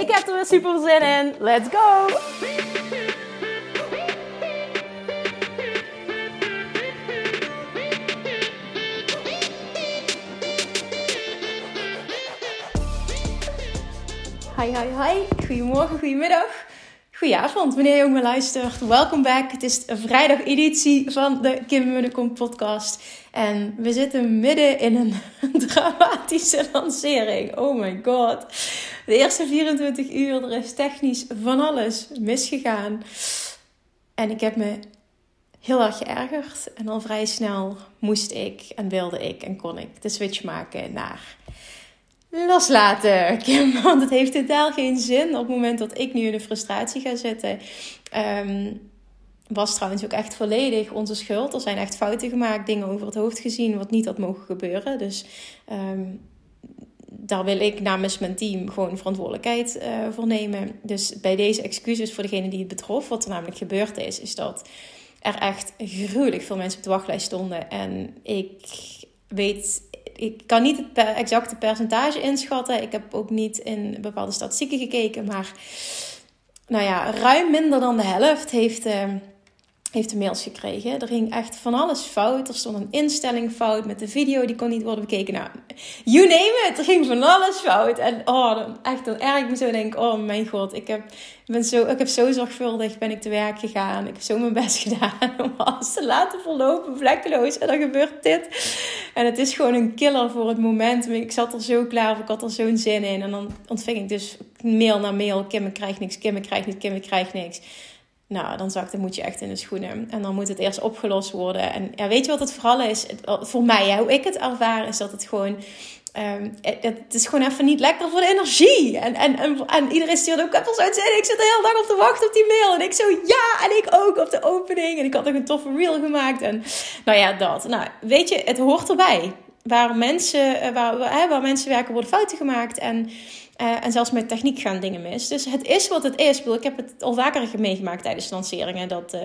Ik heb er weer super zin in. Let's go! Hi, hi, hi. Goedemorgen, goedemiddag. Goedenavond, wanneer je ook maar luistert. Welkom back. Het is een vrijdag editie van de Kim Munnekom podcast. En we zitten midden in een dramatische lancering. Oh my god. De eerste 24 uur, er is technisch van alles misgegaan. En ik heb me heel erg geërgerd. En al vrij snel moest ik en wilde ik en kon ik de switch maken naar loslaten. Want het heeft totaal geen zin op het moment dat ik nu in de frustratie ga zitten. Um, was trouwens ook echt volledig onze schuld. Er zijn echt fouten gemaakt, dingen over het hoofd gezien wat niet had mogen gebeuren. Dus um, daar wil ik namens mijn team gewoon verantwoordelijkheid uh, voor nemen. Dus bij deze excuses voor degene die het betrof, wat er namelijk gebeurd is, is dat er echt gruwelijk veel mensen op de wachtlijst stonden. En ik weet ik kan niet het exacte percentage inschatten. Ik heb ook niet in bepaalde statistieken gekeken. Maar nou ja, ruim minder dan de helft heeft, uh, heeft de mails gekregen. Er ging echt van alles fout. Er stond een instelling fout met de video, die kon niet worden bekeken. Nou, you name it. Er ging van alles fout. En oh, dan, echt, dan erg ik me zo denk, oh mijn god, ik heb, ben zo, ik heb zo zorgvuldig ben ik te werk gegaan. Ik heb zo mijn best gedaan om alles te laten verlopen, vlekkeloos. En dan gebeurt dit. En het is gewoon een killer voor het moment. Ik zat er zo klaar of ik had er zo'n zin in. En dan ontving ik dus mail na mail. Kim, ik krijg niks. Kim, ik krijg niks. Kim, ik krijg niks. Nou, dan zakt de moet je echt in de schoenen. En dan moet het eerst opgelost worden. En ja, weet je wat het vooral is? Voor mij, hoe ik het ervaar, is dat het gewoon... Um, het, is gewoon even niet lekker voor de energie. En, en, en, en iedereen stuurt ook even zo'n zin. Ik zit er heel lang op te wachten op die mail. En ik zo, ja, en ik ook op de opening. En ik had ook een toffe reel gemaakt. En nou ja, dat. Nou, weet je, het hoort erbij. Waar mensen, eh, waar, waar, waar mensen werken, worden fouten gemaakt. En uh, en zelfs met techniek gaan dingen mis. Dus het is wat het is. Ik heb het al vaker meegemaakt tijdens lanceringen. Dat, uh,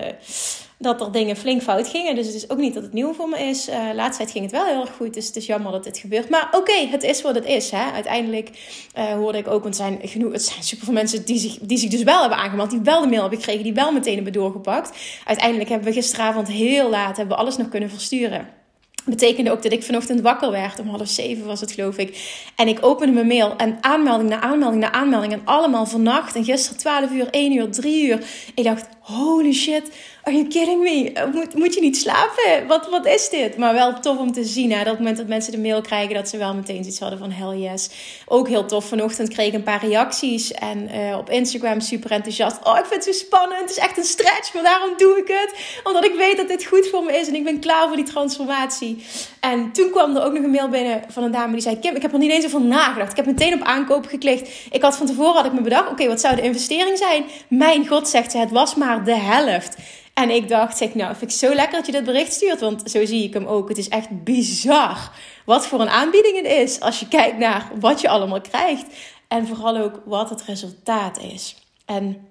dat er dingen flink fout gingen. Dus het is ook niet dat het nieuw voor me is. Uh, laatst tijd ging het wel heel erg goed. Dus het is jammer dat dit gebeurt. Maar oké, het is wat het is. Hè? Uiteindelijk hoorde ik ook. Want zijn, genoeg, het zijn superveel mensen die zich, die zich dus wel hebben aangemeld. Die wel de mail hebben gekregen. Die wel meteen hebben doorgepakt. Uiteindelijk hebben we gisteravond heel laat. Hebben we alles nog kunnen versturen betekende ook dat ik vanochtend wakker werd. Om half zeven was het, geloof ik. En ik opende mijn mail en aanmelding na aanmelding na aanmelding. En allemaal vannacht. En gisteren 12 uur, 1 uur, 3 uur. Ik dacht, holy shit, are you kidding me? Moet, moet je niet slapen? Wat, wat is dit? Maar wel tof om te zien. Hè? Dat moment dat mensen de mail krijgen, dat ze wel meteen iets hadden van hell yes. Ook heel tof. Vanochtend kreeg ik een paar reacties. En uh, op Instagram super enthousiast. Oh, ik vind het zo spannend. Het is echt een stretch, maar daarom doe ik het. Omdat ik weet dat dit goed voor me is. En ik ben klaar voor die transformatie. En toen kwam er ook nog een mail binnen van een dame die zei... Kim, ik heb er niet eens over nagedacht. Ik heb meteen op aankoop geklikt. Ik had van tevoren had ik me bedacht... Oké, wat zou de investering zijn? Mijn god, zegt ze, het was maar de helft. En ik dacht, zeg, nou, vind ik zo lekker dat je dit bericht stuurt. Want zo zie ik hem ook. Het is echt bizar wat voor een aanbieding het is. Als je kijkt naar wat je allemaal krijgt. En vooral ook wat het resultaat is. En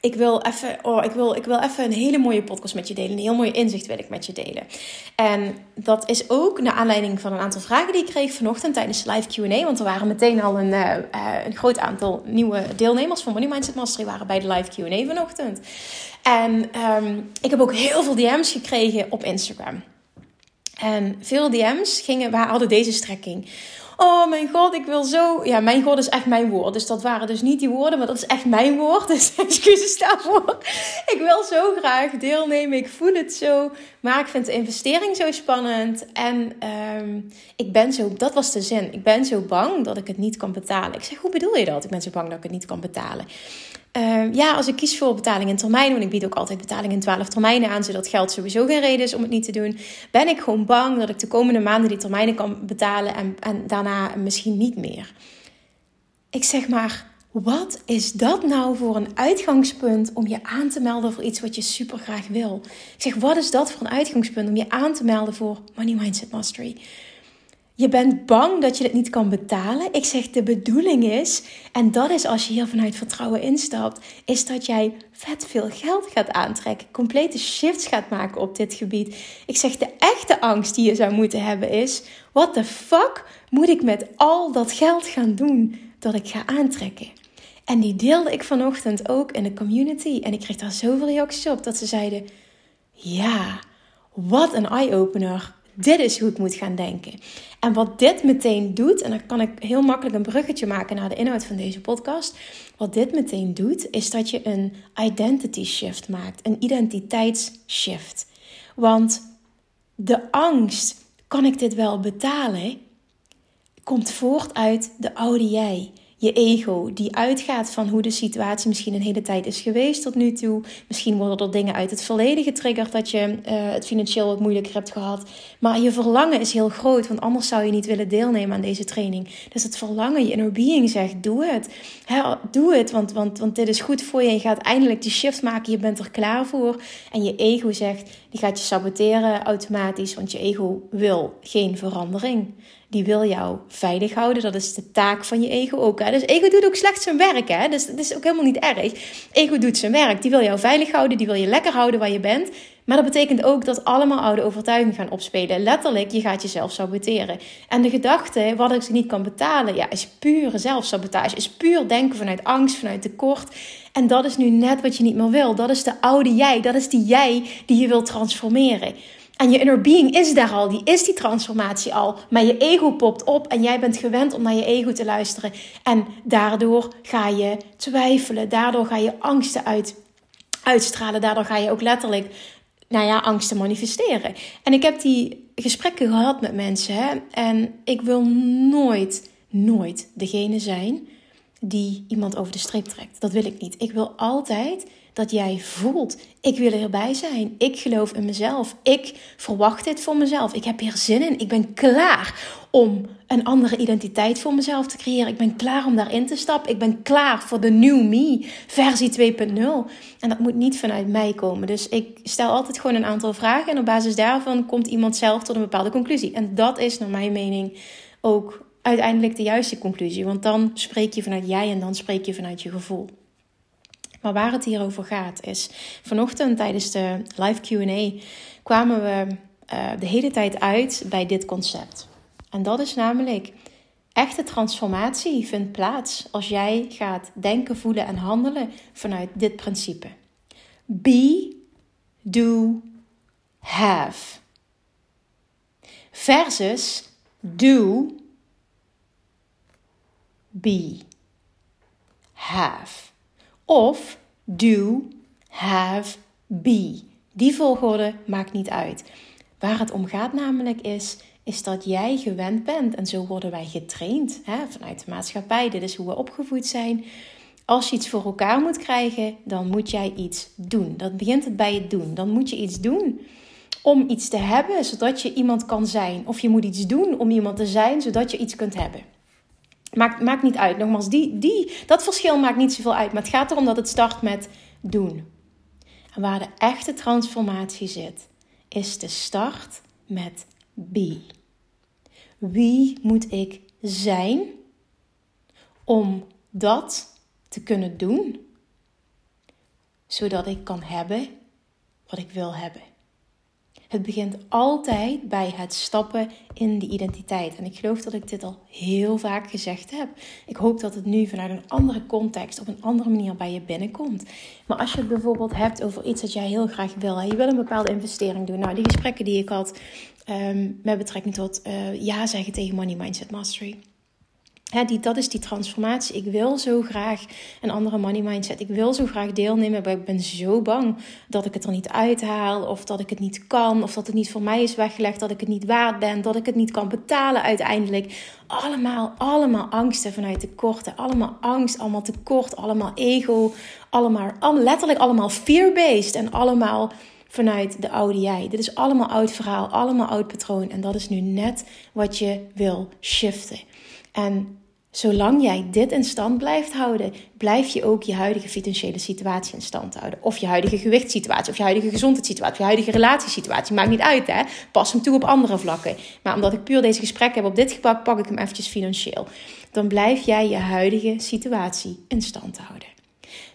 ik wil even, oh, ik wil, ik wil even een hele mooie podcast met je delen. Een heel mooi inzicht wil ik met je delen. En dat is ook naar aanleiding van een aantal vragen die ik kreeg vanochtend tijdens de live Q&A. Want er waren meteen al een, uh, een groot aantal nieuwe deelnemers van Money Mindset Mastery waren bij de live Q&A vanochtend. En um, ik heb ook heel veel DM's gekregen op Instagram. En veel DM's gingen, waar hadden deze strekking. Oh mijn god, ik wil zo. Ja, mijn god is echt mijn woord. Dus dat waren dus niet die woorden, maar dat is echt mijn woord. Dus excuses daarvoor. Ik wil zo graag deelnemen. Ik voel het zo. Maar ik vind de investering zo spannend. En um, ik ben zo. Dat was de zin. Ik ben zo bang dat ik het niet kan betalen. Ik zeg, hoe bedoel je dat? Ik ben zo bang dat ik het niet kan betalen. Uh, ja, als ik kies voor betaling in termijn, want ik bied ook altijd betaling in 12 termijnen aan, zodat geld sowieso geen reden is om het niet te doen, ben ik gewoon bang dat ik de komende maanden die termijnen kan betalen en, en daarna misschien niet meer. Ik zeg maar, wat is dat nou voor een uitgangspunt om je aan te melden voor iets wat je super graag wil? Ik zeg, wat is dat voor een uitgangspunt om je aan te melden voor Money Mindset Mastery? Je bent bang dat je het niet kan betalen. Ik zeg, de bedoeling is, en dat is als je hier vanuit vertrouwen instapt, is dat jij vet veel geld gaat aantrekken. Complete shifts gaat maken op dit gebied. Ik zeg, de echte angst die je zou moeten hebben is, what the fuck moet ik met al dat geld gaan doen dat ik ga aantrekken? En die deelde ik vanochtend ook in de community. En ik kreeg daar zoveel reacties op dat ze zeiden: Ja, wat een eye-opener. Dit is hoe ik moet gaan denken. En wat dit meteen doet, en dan kan ik heel makkelijk een bruggetje maken naar de inhoud van deze podcast. Wat dit meteen doet, is dat je een identity shift maakt, een identiteitsshift. Want de angst, kan ik dit wel betalen, komt voort uit de oude jij je ego, die uitgaat van hoe de situatie misschien een hele tijd is geweest tot nu toe. Misschien worden er dingen uit het verleden getriggerd dat je uh, het financieel wat moeilijker hebt gehad. Maar je verlangen is heel groot, want anders zou je niet willen deelnemen aan deze training. Dus het verlangen, je inner being zegt: doe het. doe het, want, want, want dit is goed voor je. Je gaat eindelijk die shift maken, je bent er klaar voor. En je ego zegt: die gaat je saboteren automatisch, want je ego wil geen verandering die wil jou veilig houden. Dat is de taak van je ego ook. Hè? Dus ego doet ook slecht zijn werk. Hè? Dus dat is ook helemaal niet erg. Ego doet zijn werk. Die wil jou veilig houden. Die wil je lekker houden waar je bent. Maar dat betekent ook dat allemaal oude overtuigingen gaan opspelen. Letterlijk, je gaat jezelf saboteren. En de gedachte, wat ik ze niet kan betalen, ja, is pure zelfsabotage. Is puur denken vanuit angst, vanuit tekort. En dat is nu net wat je niet meer wil. Dat is de oude jij. Dat is die jij die je wil transformeren. En je inner being is daar al, die is die transformatie al. Maar je ego popt op en jij bent gewend om naar je ego te luisteren. En daardoor ga je twijfelen, daardoor ga je angsten uit, uitstralen, daardoor ga je ook letterlijk, nou ja, angsten manifesteren. En ik heb die gesprekken gehad met mensen hè, en ik wil nooit, nooit degene zijn die iemand over de streep trekt. Dat wil ik niet. Ik wil altijd dat jij voelt: ik wil erbij zijn. Ik geloof in mezelf. Ik verwacht dit voor mezelf. Ik heb hier zin in. Ik ben klaar om een andere identiteit voor mezelf te creëren. Ik ben klaar om daarin te stappen. Ik ben klaar voor de new me, versie 2.0. En dat moet niet vanuit mij komen. Dus ik stel altijd gewoon een aantal vragen en op basis daarvan komt iemand zelf tot een bepaalde conclusie. En dat is naar mijn mening ook uiteindelijk de juiste conclusie. Want dan spreek je vanuit jij en dan spreek je vanuit je gevoel. Maar waar het hier over gaat is, vanochtend tijdens de live QA kwamen we uh, de hele tijd uit bij dit concept. En dat is namelijk, echte transformatie vindt plaats als jij gaat denken, voelen en handelen vanuit dit principe. Be, do, have. Versus do, be, have. Of do, have, be. Die volgorde maakt niet uit. Waar het om gaat namelijk is, is dat jij gewend bent, en zo worden wij getraind hè, vanuit de maatschappij, dit is hoe we opgevoed zijn. Als je iets voor elkaar moet krijgen, dan moet jij iets doen. Dat begint het bij het doen. Dan moet je iets doen om iets te hebben, zodat je iemand kan zijn. Of je moet iets doen om iemand te zijn, zodat je iets kunt hebben. Maakt, niet uit. Nogmaals, die, die, dat verschil maakt niet zoveel uit. Maar het gaat erom dat het start met doen. En waar de echte transformatie zit, is de start met be. Wie moet ik zijn om dat te kunnen doen, zodat ik kan hebben wat ik wil hebben? Het begint altijd bij het stappen in die identiteit. En ik geloof dat ik dit al heel vaak gezegd heb. Ik hoop dat het nu vanuit een andere context, op een andere manier bij je binnenkomt. Maar als je het bijvoorbeeld hebt over iets dat jij heel graag wil, je wil een bepaalde investering doen. Nou, die gesprekken die ik had um, met betrekking tot uh, ja zeggen tegen Money Mindset Mastery die, dat is die transformatie. Ik wil zo graag een andere money mindset. Ik wil zo graag deelnemen, maar ik ben zo bang dat ik het er niet uithaal. Of dat ik het niet kan. Of dat het niet voor mij is weggelegd. Dat ik het niet waard ben. Dat ik het niet kan betalen uiteindelijk. Allemaal, allemaal angsten vanuit tekorten. Allemaal angst, allemaal tekort, allemaal ego. Allemaal, letterlijk allemaal fear-based. En allemaal vanuit de oude jij. Dit is allemaal oud verhaal, allemaal oud patroon. En dat is nu net wat je wil shiften. En Zolang jij dit in stand blijft houden, blijf je ook je huidige financiële situatie in stand houden. Of je huidige gewichtssituatie, of je huidige gezondheidssituatie, of je huidige relatiesituatie. Maakt niet uit, hè? Pas hem toe op andere vlakken. Maar omdat ik puur deze gesprekken heb op dit gebied, pak ik hem eventjes financieel. Dan blijf jij je huidige situatie in stand houden.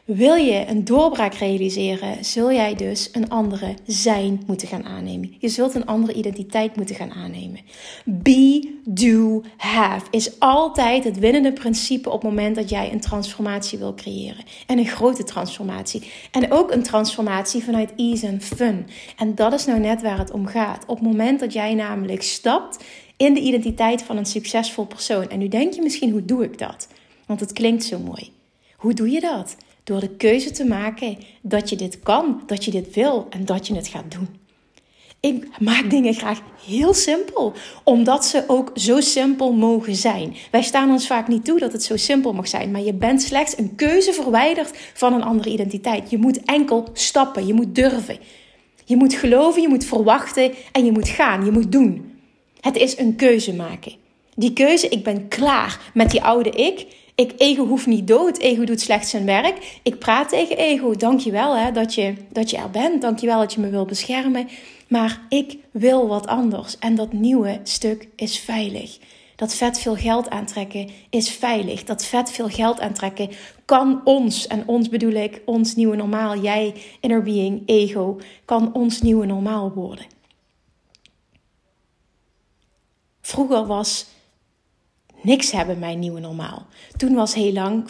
Wil je een doorbraak realiseren, zul jij dus een andere zijn moeten gaan aannemen. Je zult een andere identiteit moeten gaan aannemen. Be, do, have is altijd het winnende principe op het moment dat jij een transformatie wil creëren. En een grote transformatie. En ook een transformatie vanuit ease en fun. En dat is nou net waar het om gaat. Op het moment dat jij namelijk stapt in de identiteit van een succesvol persoon. En nu denk je misschien, hoe doe ik dat? Want het klinkt zo mooi. Hoe doe je dat? Door de keuze te maken dat je dit kan, dat je dit wil en dat je het gaat doen. Ik maak dingen graag heel simpel, omdat ze ook zo simpel mogen zijn. Wij staan ons vaak niet toe dat het zo simpel mag zijn, maar je bent slechts een keuze verwijderd van een andere identiteit. Je moet enkel stappen, je moet durven. Je moet geloven, je moet verwachten en je moet gaan, je moet doen. Het is een keuze maken. Die keuze, ik ben klaar met die oude ik. Ik, ego hoeft niet dood. Ego doet slechts zijn werk. Ik praat tegen ego. Dankjewel hè, dat, je, dat je er bent. Dankjewel dat je me wil beschermen. Maar ik wil wat anders. En dat nieuwe stuk is veilig. Dat vet veel geld aantrekken is veilig. Dat vet veel geld aantrekken kan ons, en ons bedoel ik, ons nieuwe normaal, jij, inner being, ego, kan ons nieuwe normaal worden. Vroeger was niks hebben mijn nieuwe normaal. Toen was heel lang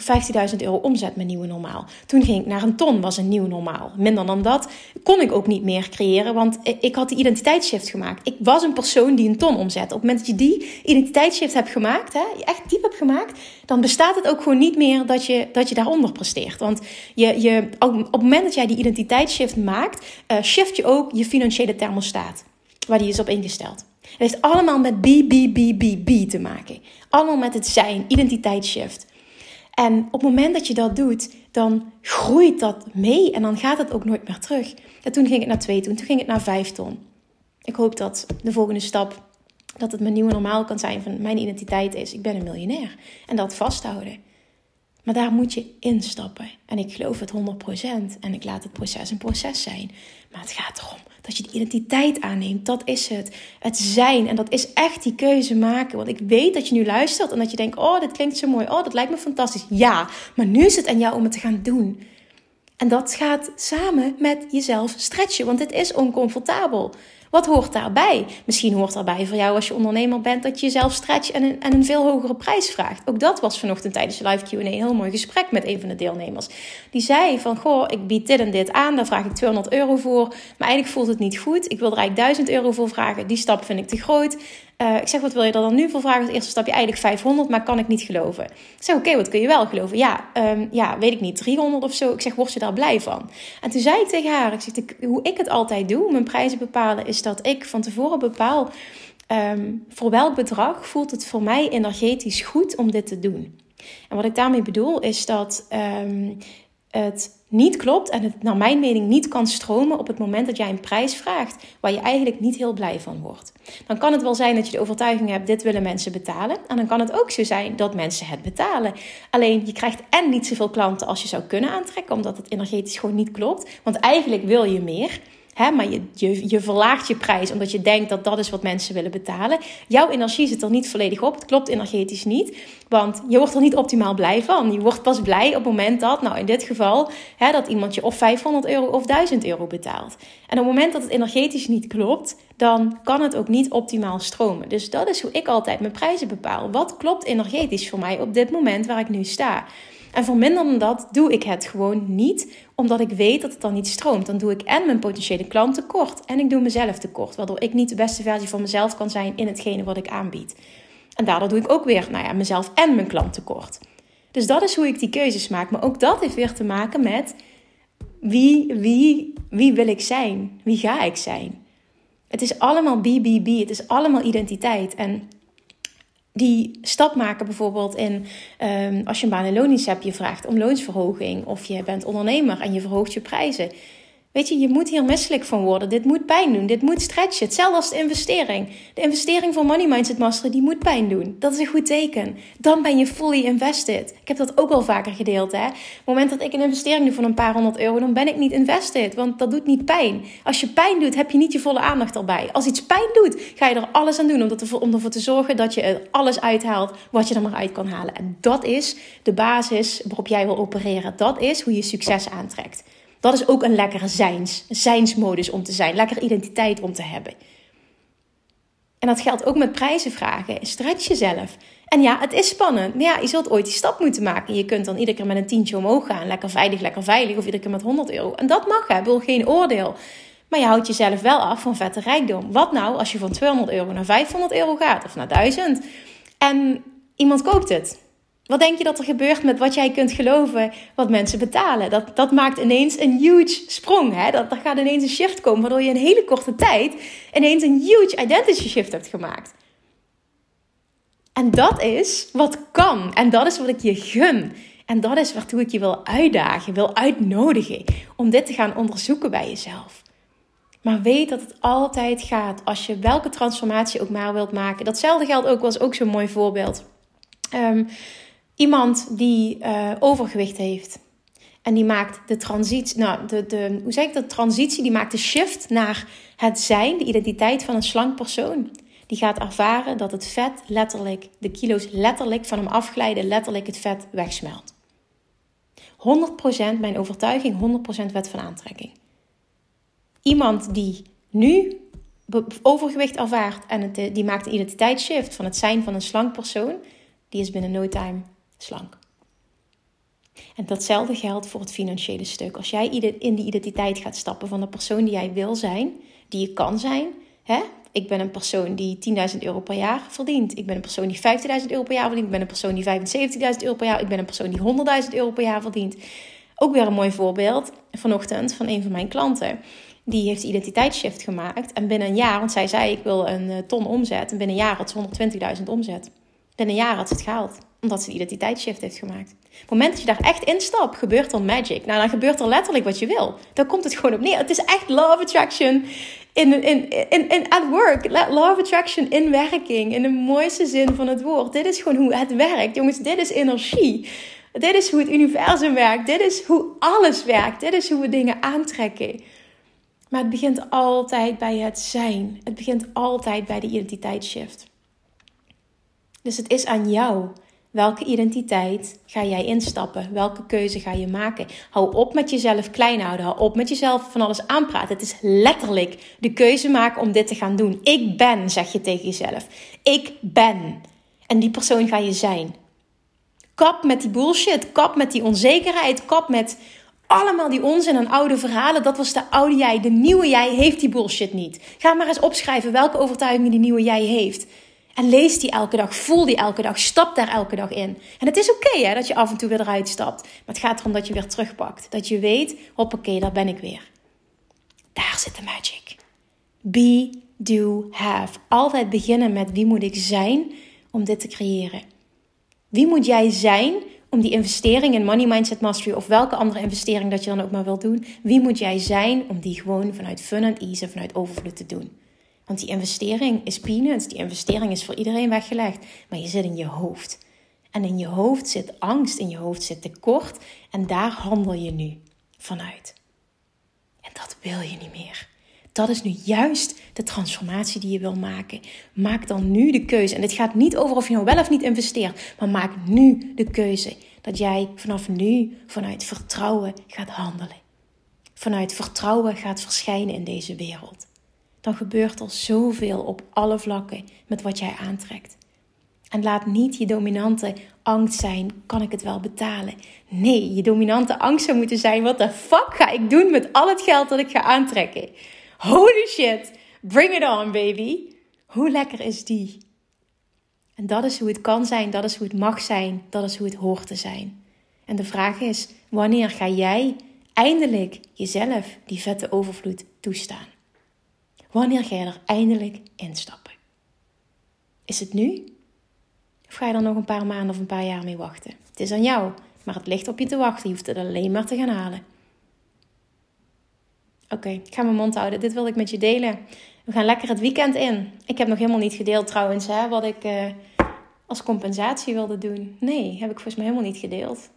15.000 euro omzet mijn nieuwe normaal. Toen ging ik naar een ton, was een nieuw normaal. Minder dan dat kon ik ook niet meer creëren, want ik had de identiteitsshift gemaakt. Ik was een persoon die een ton omzet. Op het moment dat je die identiteitsshift hebt gemaakt, hè, echt diep hebt gemaakt, dan bestaat het ook gewoon niet meer dat je, dat je daaronder presteert. Want je, je, op het moment dat jij die identiteitsshift maakt, uh, shift je ook je financiële thermostaat, waar die is op ingesteld. Het heeft allemaal met B, B, B, B, B te maken. Allemaal met het zijn, identiteitsshift. En op het moment dat je dat doet, dan groeit dat mee en dan gaat het ook nooit meer terug. En toen ging het naar twee ton, toen ging het naar vijf ton. Ik hoop dat de volgende stap, dat het mijn nieuwe normaal kan zijn van mijn identiteit is, ik ben een miljonair. En dat vasthouden. Maar daar moet je instappen. En ik geloof het 100% en ik laat het proces een proces zijn. Maar het gaat erom dat je de identiteit aanneemt. Dat is het. Het zijn. En dat is echt die keuze maken. Want ik weet dat je nu luistert en dat je denkt: oh, dit klinkt zo mooi. Oh, dat lijkt me fantastisch. Ja, maar nu is het aan jou om het te gaan doen. En dat gaat samen met jezelf stretchen, want het is oncomfortabel. Wat hoort daarbij? Misschien hoort daarbij voor jou als je ondernemer bent dat je jezelf stretcht en een, en een veel hogere prijs vraagt. Ook dat was vanochtend tijdens de live Q&A een heel mooi gesprek met een van de deelnemers. Die zei van, goh, ik bied dit en dit aan, daar vraag ik 200 euro voor. Maar eigenlijk voelt het niet goed. Ik wil er eigenlijk 1000 euro voor vragen. Die stap vind ik te groot. Uh, ik zeg, wat wil je er dan nu voor vragen? Het eerste stapje eigenlijk 500, maar kan ik niet geloven. Ik zeg, oké, wat kun je wel geloven? Ja, um, ja, weet ik niet, 300 of zo. Ik zeg, word je daar blij van? En toen zei ik tegen haar, ik zeg, hoe ik het altijd doe, mijn prijzen bepalen, is dat ik van tevoren bepaal... Um, voor welk bedrag voelt het voor mij energetisch goed om dit te doen? En wat ik daarmee bedoel is dat um, het niet klopt en het naar mijn mening niet kan stromen op het moment dat jij een prijs vraagt waar je eigenlijk niet heel blij van wordt. Dan kan het wel zijn dat je de overtuiging hebt, dit willen mensen betalen. En dan kan het ook zo zijn dat mensen het betalen. Alleen je krijgt en niet zoveel klanten als je zou kunnen aantrekken, omdat het energetisch gewoon niet klopt. Want eigenlijk wil je meer. Hè, maar je, je, je verlaagt je prijs omdat je denkt dat dat is wat mensen willen betalen. Jouw energie zit er niet volledig op. Het klopt energetisch niet. Want je wordt er niet optimaal blij van. Je wordt pas blij op het moment dat, nou in dit geval, hè, dat iemand je of 500 euro of 1000 euro betaalt. En op het moment dat het energetisch niet klopt, dan kan het ook niet optimaal stromen. Dus dat is hoe ik altijd mijn prijzen bepaal. Wat klopt energetisch voor mij op dit moment waar ik nu sta? En voor minder dan dat doe ik het gewoon niet, omdat ik weet dat het dan niet stroomt. Dan doe ik en mijn potentiële klant tekort en ik doe mezelf tekort, waardoor ik niet de beste versie van mezelf kan zijn in hetgene wat ik aanbied. En daardoor doe ik ook weer, nou ja, mezelf en mijn klant tekort. Dus dat is hoe ik die keuzes maak. Maar ook dat heeft weer te maken met wie, wie, wie wil ik zijn? Wie ga ik zijn? Het is allemaal BBB, het is allemaal identiteit. En die stap maken bijvoorbeeld in um, als je een baan- en loondienst hebt, je vraagt om loonsverhoging of je bent ondernemer en je verhoogt je prijzen. Weet je, je moet hier misselijk van worden. Dit moet pijn doen. Dit moet stretchen. Hetzelfde als de investering. De investering van Money Mindset Mastery, die moet pijn doen. Dat is een goed teken. Dan ben je fully invested. Ik heb dat ook al vaker gedeeld. Hè? Op het moment dat ik een investering doe van een paar honderd euro, dan ben ik niet invested. Want dat doet niet pijn. Als je pijn doet, heb je niet je volle aandacht erbij. Als iets pijn doet, ga je er alles aan doen om, ervoor, om ervoor te zorgen dat je er alles uithaalt wat je er maar uit kan halen. En dat is de basis waarop jij wil opereren. Dat is hoe je succes aantrekt. Dat is ook een lekkere zijns, zijnsmodus om te zijn. Lekkere identiteit om te hebben. En dat geldt ook met prijzen vragen. Stretch jezelf. En ja, het is spannend. Maar ja, je zult ooit die stap moeten maken. Je kunt dan iedere keer met een tientje omhoog gaan. Lekker veilig, lekker veilig. Of iedere keer met 100 euro. En dat mag, hè. Wil geen oordeel. Maar je houdt jezelf wel af van vette rijkdom. Wat nou als je van 200 euro naar 500 euro gaat? Of naar 1000? En iemand koopt het. Wat denk je dat er gebeurt met wat jij kunt geloven, wat mensen betalen? Dat, dat maakt ineens een huge sprong. Hè? Dat, er gaat ineens een shift komen, waardoor je in een hele korte tijd ineens een huge identity shift hebt gemaakt. En dat is wat kan. En dat is wat ik je gun. En dat is waartoe ik je wil uitdagen, wil uitnodigen. Om dit te gaan onderzoeken bij jezelf. Maar weet dat het altijd gaat als je welke transformatie ook maar wilt maken. Datzelfde geldt ook, was ook zo'n mooi voorbeeld. Um, iemand die uh, overgewicht heeft. En die maakt de transitie, nou, de, de, hoe zeg ik dat? Transitie, die maakt de shift naar het zijn, de identiteit van een slank persoon. Die gaat ervaren dat het vet letterlijk, de kilo's letterlijk van hem afglijden, letterlijk het vet wegsmelt. 100% mijn overtuiging, 100% wet van aantrekking. Iemand die nu overgewicht ervaart en het, die maakt een identiteitsshift van het zijn van een slank persoon, die is binnen no time slank. En datzelfde geldt voor het financiële stuk. Als jij in die identiteit gaat stappen van de persoon die jij wil zijn, die je kan zijn. Hè? Ik ben een persoon die 10.000 euro per jaar verdient. Ik ben een persoon die 15.000 euro per jaar verdient. Ik ben een persoon die 75.000 euro per jaar. Ik ben een persoon die 100.000 euro per jaar verdient. Ook weer een mooi voorbeeld vanochtend van een van mijn klanten. Die heeft de identiteitsshift gemaakt. En binnen een jaar, want zij zei ik wil een eh, ton omzet. En binnen een jaar had ze 120.000 omzet. Binnen een jaar had ze het gehaald omdat ze een identiteitsshift heeft gemaakt. Op het moment dat je daar echt instapt, gebeurt er magic. Nou, dan gebeurt er letterlijk wat je wil. Dan komt het gewoon op neer. Het is echt love attraction in, in, in, in, at work. Love attraction in werking. In de mooiste zin van het woord. Dit is gewoon hoe het werkt. Jongens, dit is energie. Dit is hoe het universum werkt. Dit is hoe alles werkt. Dit is hoe we dingen aantrekken. Maar het begint altijd bij het zijn. Het begint altijd bij de identiteitsshift. Dus het is aan jou Welke identiteit ga jij instappen? Welke keuze ga je maken? Hou op met jezelf klein houden. Hou op met jezelf van alles aanpraten. Het is letterlijk de keuze maken om dit te gaan doen. Ik ben, zeg je tegen jezelf. Ik ben. En die persoon ga je zijn. Kap met die bullshit. Kap met die onzekerheid. Kap met allemaal die onzin en oude verhalen. Dat was de oude jij. De nieuwe jij heeft die bullshit niet. Ga maar eens opschrijven welke overtuigingen die nieuwe jij heeft. En lees die elke dag, voel die elke dag, stap daar elke dag in. En het is oké dat je af en toe weer eruit stapt. Maar het gaat erom dat je weer terugpakt. Dat je weet, hoppakee, daar ben ik weer. Daar zit de magic. Be, do, have. Altijd beginnen met wie moet ik zijn om dit te creëren. Wie moet jij zijn om die investering in Money Mindset Mastery of welke andere investering dat je dan ook maar wilt doen. Wie moet jij zijn om die gewoon vanuit fun en ease en vanuit overvloed te doen? Want die investering is peanuts. Die investering is voor iedereen weggelegd. Maar je zit in je hoofd. En in je hoofd zit angst, in je hoofd zit tekort. En daar handel je nu vanuit. En dat wil je niet meer. Dat is nu juist de transformatie die je wil maken. Maak dan nu de keuze. En dit gaat niet over of je nou wel of niet investeert. Maar maak nu de keuze dat jij vanaf nu vanuit vertrouwen gaat handelen. Vanuit vertrouwen gaat verschijnen in deze wereld dan gebeurt er zoveel op alle vlakken met wat jij aantrekt. En laat niet je dominante angst zijn: kan ik het wel betalen? Nee, je dominante angst zou moeten zijn: wat de fuck ga ik doen met al het geld dat ik ga aantrekken? Holy shit, bring it on, baby. Hoe lekker is die? En dat is hoe het kan zijn, dat is hoe het mag zijn, dat is hoe het hoort te zijn. En de vraag is: wanneer ga jij eindelijk jezelf die vette overvloed toestaan? Wanneer ga je er eindelijk instappen? Is het nu? Of ga je er nog een paar maanden of een paar jaar mee wachten? Het is aan jou, maar het ligt op je te wachten. Je hoeft het alleen maar te gaan halen. Oké, ik ga mijn mond houden. Dit wil ik met je delen. We gaan lekker het weekend in. Ik heb nog helemaal niet gedeeld trouwens, hè, wat ik uh, als compensatie wilde doen. Nee, heb ik volgens mij helemaal niet gedeeld.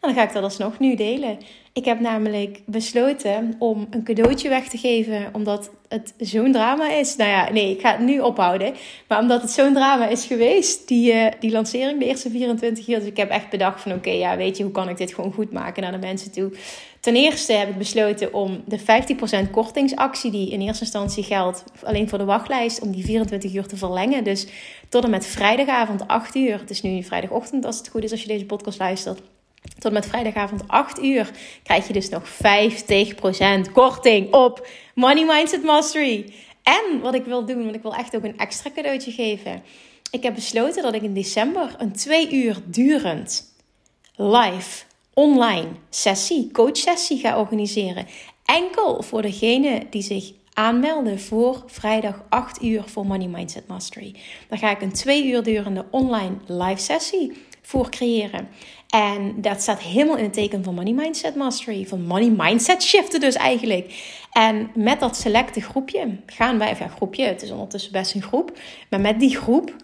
Dan ga ik dat alsnog nu delen. Ik heb namelijk besloten om een cadeautje weg te geven, omdat het zo'n drama is. Nou ja, nee, ik ga het nu ophouden. Maar omdat het zo'n drama is geweest, die, uh, die lancering, de eerste 24 uur. Dus ik heb echt bedacht van, oké, ja, weet je, hoe kan ik dit gewoon goed maken naar de mensen toe? Ten eerste heb ik besloten om de 50% kortingsactie, die in eerste instantie geldt alleen voor de wachtlijst, om die 24 uur te verlengen. Dus tot en met vrijdagavond 8 uur. Het is nu vrijdagochtend als het goed is als je deze podcast luistert. Tot met vrijdagavond 8 uur krijg je dus nog 50% korting op Money Mindset Mastery. En wat ik wil doen, want ik wil echt ook een extra cadeautje geven. Ik heb besloten dat ik in december een twee uur durend live online sessie, coach sessie ga organiseren. Enkel voor degene die zich aanmelden voor vrijdag 8 uur voor Money Mindset Mastery. Daar ga ik een twee uur durende online live sessie voor creëren. En dat staat helemaal in het teken van Money Mindset Mastery, van Money Mindset Shiften dus eigenlijk. En met dat selecte groepje gaan wij, of ja, groepje, het is ondertussen best een groep, maar met die groep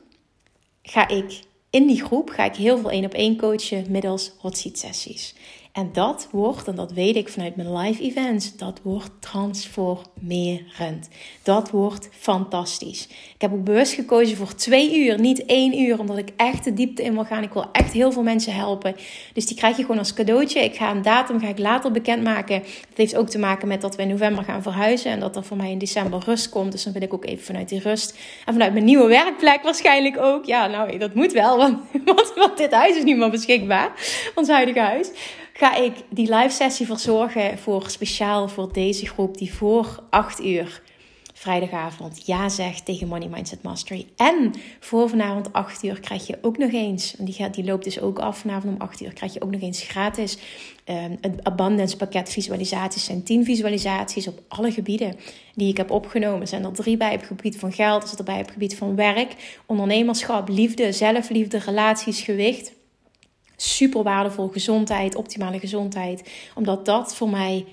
ga ik in die groep ga ik heel veel één op één coachen middels hot seat sessies. En dat wordt, en dat weet ik vanuit mijn live events, dat wordt transformerend. Dat wordt fantastisch. Ik heb ook bewust gekozen voor twee uur, niet één uur, omdat ik echt de diepte in wil gaan. Ik wil echt heel veel mensen helpen. Dus die krijg je gewoon als cadeautje. Ik ga een datum ga ik later bekendmaken. Het heeft ook te maken met dat we in november gaan verhuizen en dat er voor mij in december rust komt. Dus dan wil ik ook even vanuit die rust en vanuit mijn nieuwe werkplek waarschijnlijk ook. Ja, nou, dat moet wel, want, want, want dit huis is niet meer beschikbaar, ons huidige huis ga ik die live sessie verzorgen voor speciaal voor deze groep die voor 8 uur vrijdagavond ja zegt tegen Money Mindset Mastery. En voor vanavond 8 uur krijg je ook nog eens, die, gaat, die loopt dus ook af vanavond om 8 uur, krijg je ook nog eens gratis um, een abundance pakket visualisaties. zijn 10 visualisaties op alle gebieden die ik heb opgenomen. Er zijn er drie bij op het gebied van geld, er zit erbij op het gebied van werk, ondernemerschap, liefde, zelfliefde, relaties, gewicht super waardevol. Gezondheid, optimale gezondheid. Omdat dat voor mij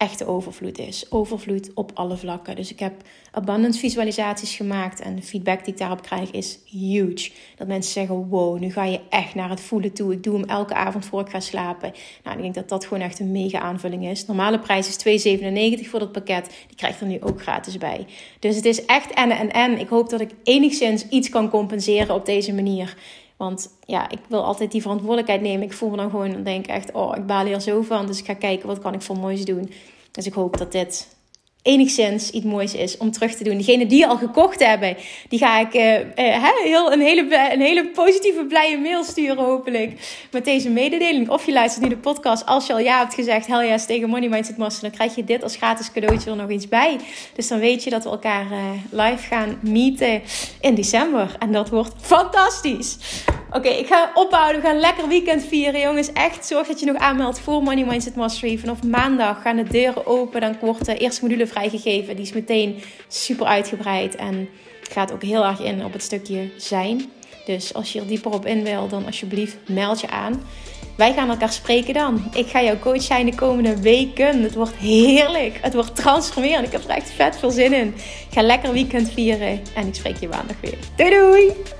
echte overvloed is. Overvloed op alle vlakken. Dus ik heb abundance visualisaties gemaakt. En de feedback die ik daarop krijg is huge. Dat mensen zeggen, wow, nu ga je echt naar het voelen toe. Ik doe hem elke avond voor ik ga slapen. Nou, ik denk dat dat gewoon echt een mega aanvulling is. Normale prijs is 2,97 voor dat pakket. Die krijgt er nu ook gratis bij. Dus het is echt en en en. Ik hoop dat ik enigszins iets kan compenseren op deze manier. Want ja, ik wil altijd die verantwoordelijkheid nemen. Ik voel me dan gewoon, dan denk ik echt, oh, ik baal hier zo van. Dus ik ga kijken, wat kan ik voor moois doen. Dus ik hoop dat dit enigszins iets moois is om terug te doen. Diegenen die al gekocht hebben, die ga ik uh, uh, heel, een, hele, een hele positieve, blije mail sturen hopelijk. Met deze mededeling. Of je luistert nu de podcast. Als je al ja hebt gezegd, hell yes, tegen Money Mindset Master. Dan krijg je dit als gratis cadeautje er nog iets bij. Dus dan weet je dat we elkaar uh, live gaan meeten in december. En dat wordt fantastisch. Oké, ik ga ophouden. We gaan lekker weekend vieren, jongens. Echt, zorg dat je nog aanmeldt voor Money Mindset Mastery. Vanaf maandag gaan de deuren open. Dan wordt de eerste module vrijgegeven. Die is meteen super uitgebreid en gaat ook heel erg in op het stukje zijn. Dus als je er dieper op in wil, dan alsjeblieft meld je aan. Wij gaan elkaar spreken dan. Ik ga jouw coach zijn de komende weken. Het wordt heerlijk. Het wordt transformerend. Ik heb er echt vet veel zin in. Ga lekker weekend vieren. En ik spreek je maandag weer. Doei doei!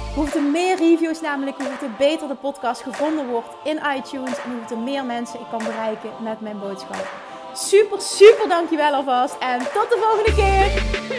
Hoeveel meer reviews namelijk, hoeveel beter de podcast gevonden wordt in iTunes. En hoeveel meer mensen ik kan bereiken met mijn boodschap. Super, super dankjewel alvast. En tot de volgende keer.